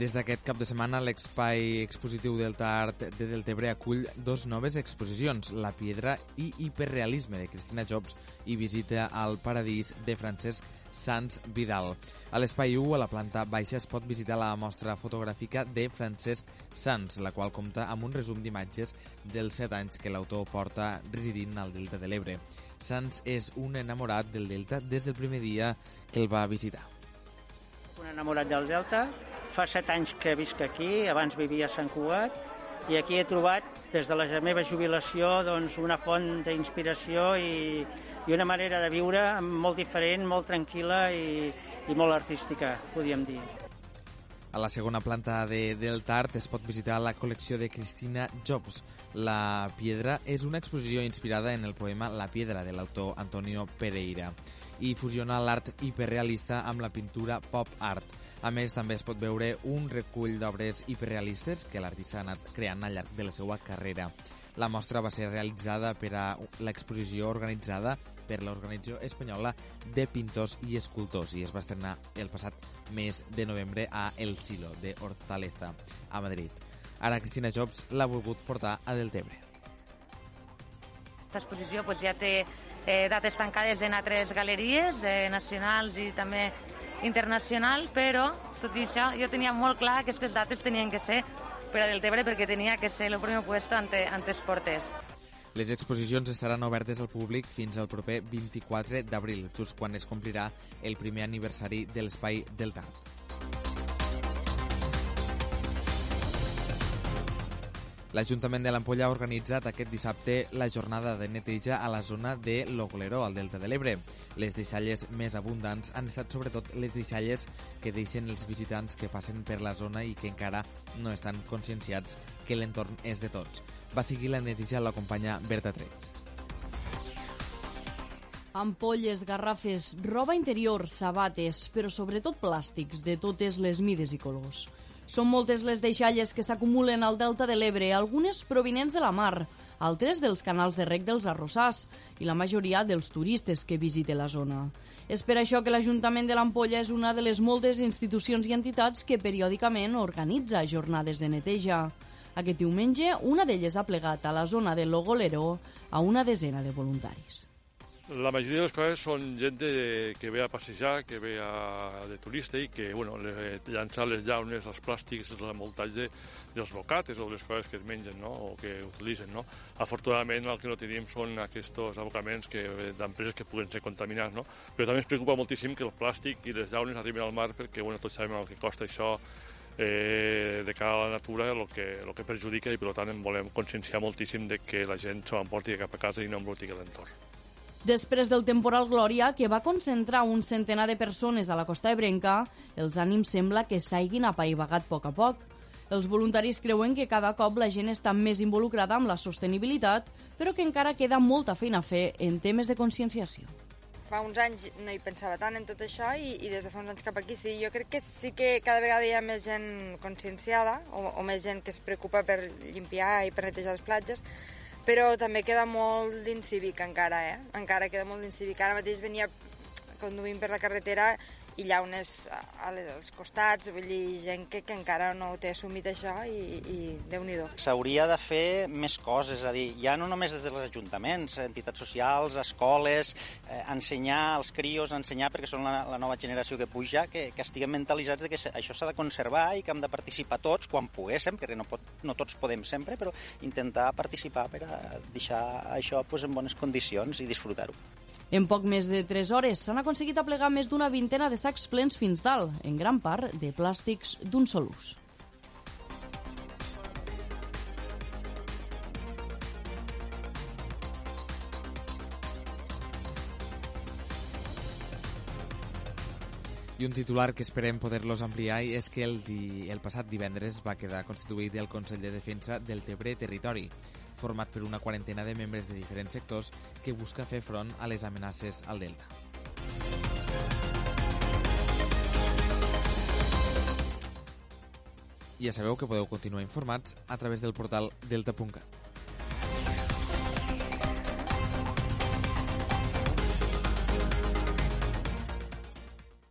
Des d'aquest cap de setmana, l'espai expositiu Delta Art de Deltebre acull dos noves exposicions, La Piedra i Hiperrealisme de Cristina Jobs i visita al Paradís de Francesc Sans Vidal. A l'espai 1, a la planta baixa, es pot visitar la mostra fotogràfica de Francesc Sans, la qual compta amb un resum d'imatges dels set anys que l'autor porta residint al Delta de l'Ebre. Sans és un enamorat del Delta des del primer dia que el va visitar. Un enamorat del Delta, Fa set anys que visc aquí, abans vivia a Sant Cugat, i aquí he trobat, des de la meva jubilació, doncs, una font d'inspiració i, i una manera de viure molt diferent, molt tranquil·la i, i molt artística, podríem dir. A la segona planta de Delta Art es pot visitar la col·lecció de Cristina Jobs. La Piedra és una exposició inspirada en el poema La Piedra de l'autor Antonio Pereira i fusiona l'art hiperrealista amb la pintura pop art. A més, també es pot veure un recull d'obres hiperrealistes que l'artista ha anat creant al llarg de la seva carrera. La mostra va ser realitzada per a l'exposició organitzada per l'Organització Espanyola de Pintors i Escultors i es va estrenar el passat mes de novembre a El Silo de Hortaleza, a Madrid. Ara Cristina Jobs l'ha volgut portar a Deltebre. Aquesta exposició pues, ja té eh, dates tancades en altres galeries eh, nacionals i també internacional, però, tot i això, jo tenia molt clar que aquestes dates tenien que ser per a Deltebre perquè tenia que ser el primer puesto ante, ante Esportes. Les exposicions estaran obertes al públic fins al proper 24 d'abril, just quan es complirà el primer aniversari de l'Espai Delta. L'Ajuntament de l'Ampolla ha organitzat aquest dissabte la jornada de neteja a la zona de Logleró, al Delta de l'Ebre. Les deixalles més abundants han estat sobretot les deixalles que deixen els visitants que passen per la zona i que encara no estan conscienciats que l'entorn és de tots. Va seguir la neteja la companya Berta Trets. Ampolles, garrafes, roba interior, sabates, però sobretot plàstics de totes les mides i colors. Són moltes les deixalles que s'acumulen al Delta de l'Ebre, algunes provinents de la mar, altres dels canals de rec dels arrossars i la majoria dels turistes que visiten la zona. És per això que l'Ajuntament de l'Ampolla és una de les moltes institucions i entitats que periòdicament organitza jornades de neteja. Aquest diumenge, una d'elles ha plegat a la zona de Logoleró a una desena de voluntaris. La majoria de les coses són gent de, que ve a passejar, que ve a, de turista i que bueno, le, llançar les llaunes, els plàstics, els envoltatge dels bocates o les coses que es mengen no? o que utilitzen. No? Afortunadament el que no tenim són aquests abocaments que, d'empreses que puguen ser contaminats, no? però també ens preocupa moltíssim que el plàstic i les llaunes arribin al mar perquè bueno, tots sabem el que costa això eh, de cara a la natura el que, el que perjudica i per tant en volem conscienciar moltíssim de que la gent s'ho emporti cap a casa i no embruti l'entorn. Després del temporal Glòria, que va concentrar un centenar de persones a la costa ebrenca, els ànims sembla que s'hagin apaivagat a poc a poc. Els voluntaris creuen que cada cop la gent està més involucrada amb la sostenibilitat, però que encara queda molta feina a fer en temes de conscienciació. Fa uns anys no hi pensava tant en tot això i, i des de fa uns anys cap aquí sí. Jo crec que sí que cada vegada hi ha més gent conscienciada o, o més gent que es preocupa per limpiar i per netejar les platges, però també queda molt d'incívic encara, eh? Encara queda molt d'incívic. Ara mateix venia conduint per la carretera i llaunes als costats, vull dir, gent que, que encara no té assumit això i, i déu-n'hi-do. S'hauria de fer més coses, és a dir, ja no només des dels ajuntaments, entitats socials, escoles, eh, ensenyar als crios, ensenyar perquè són la, la nova generació que puja, que, que estiguem mentalitzats de que això s'ha de conservar i que hem de participar tots quan poguéssim, perquè no, pot, no tots podem sempre, però intentar participar per a deixar això pues, en bones condicions i disfrutar-ho. En poc més de 3 hores s'han aconseguit aplegar més d'una vintena de sacs plens fins dalt, en gran part de plàstics d'un sol ús. I un titular que esperem poder-los ampliar és que el, di... el passat divendres va quedar constituït el Consell de Defensa del Tebre Territori, format per una quarantena de membres de diferents sectors que busca fer front a les amenaces al Delta. Ja sabeu que podeu continuar informats a través del portal delta.cat.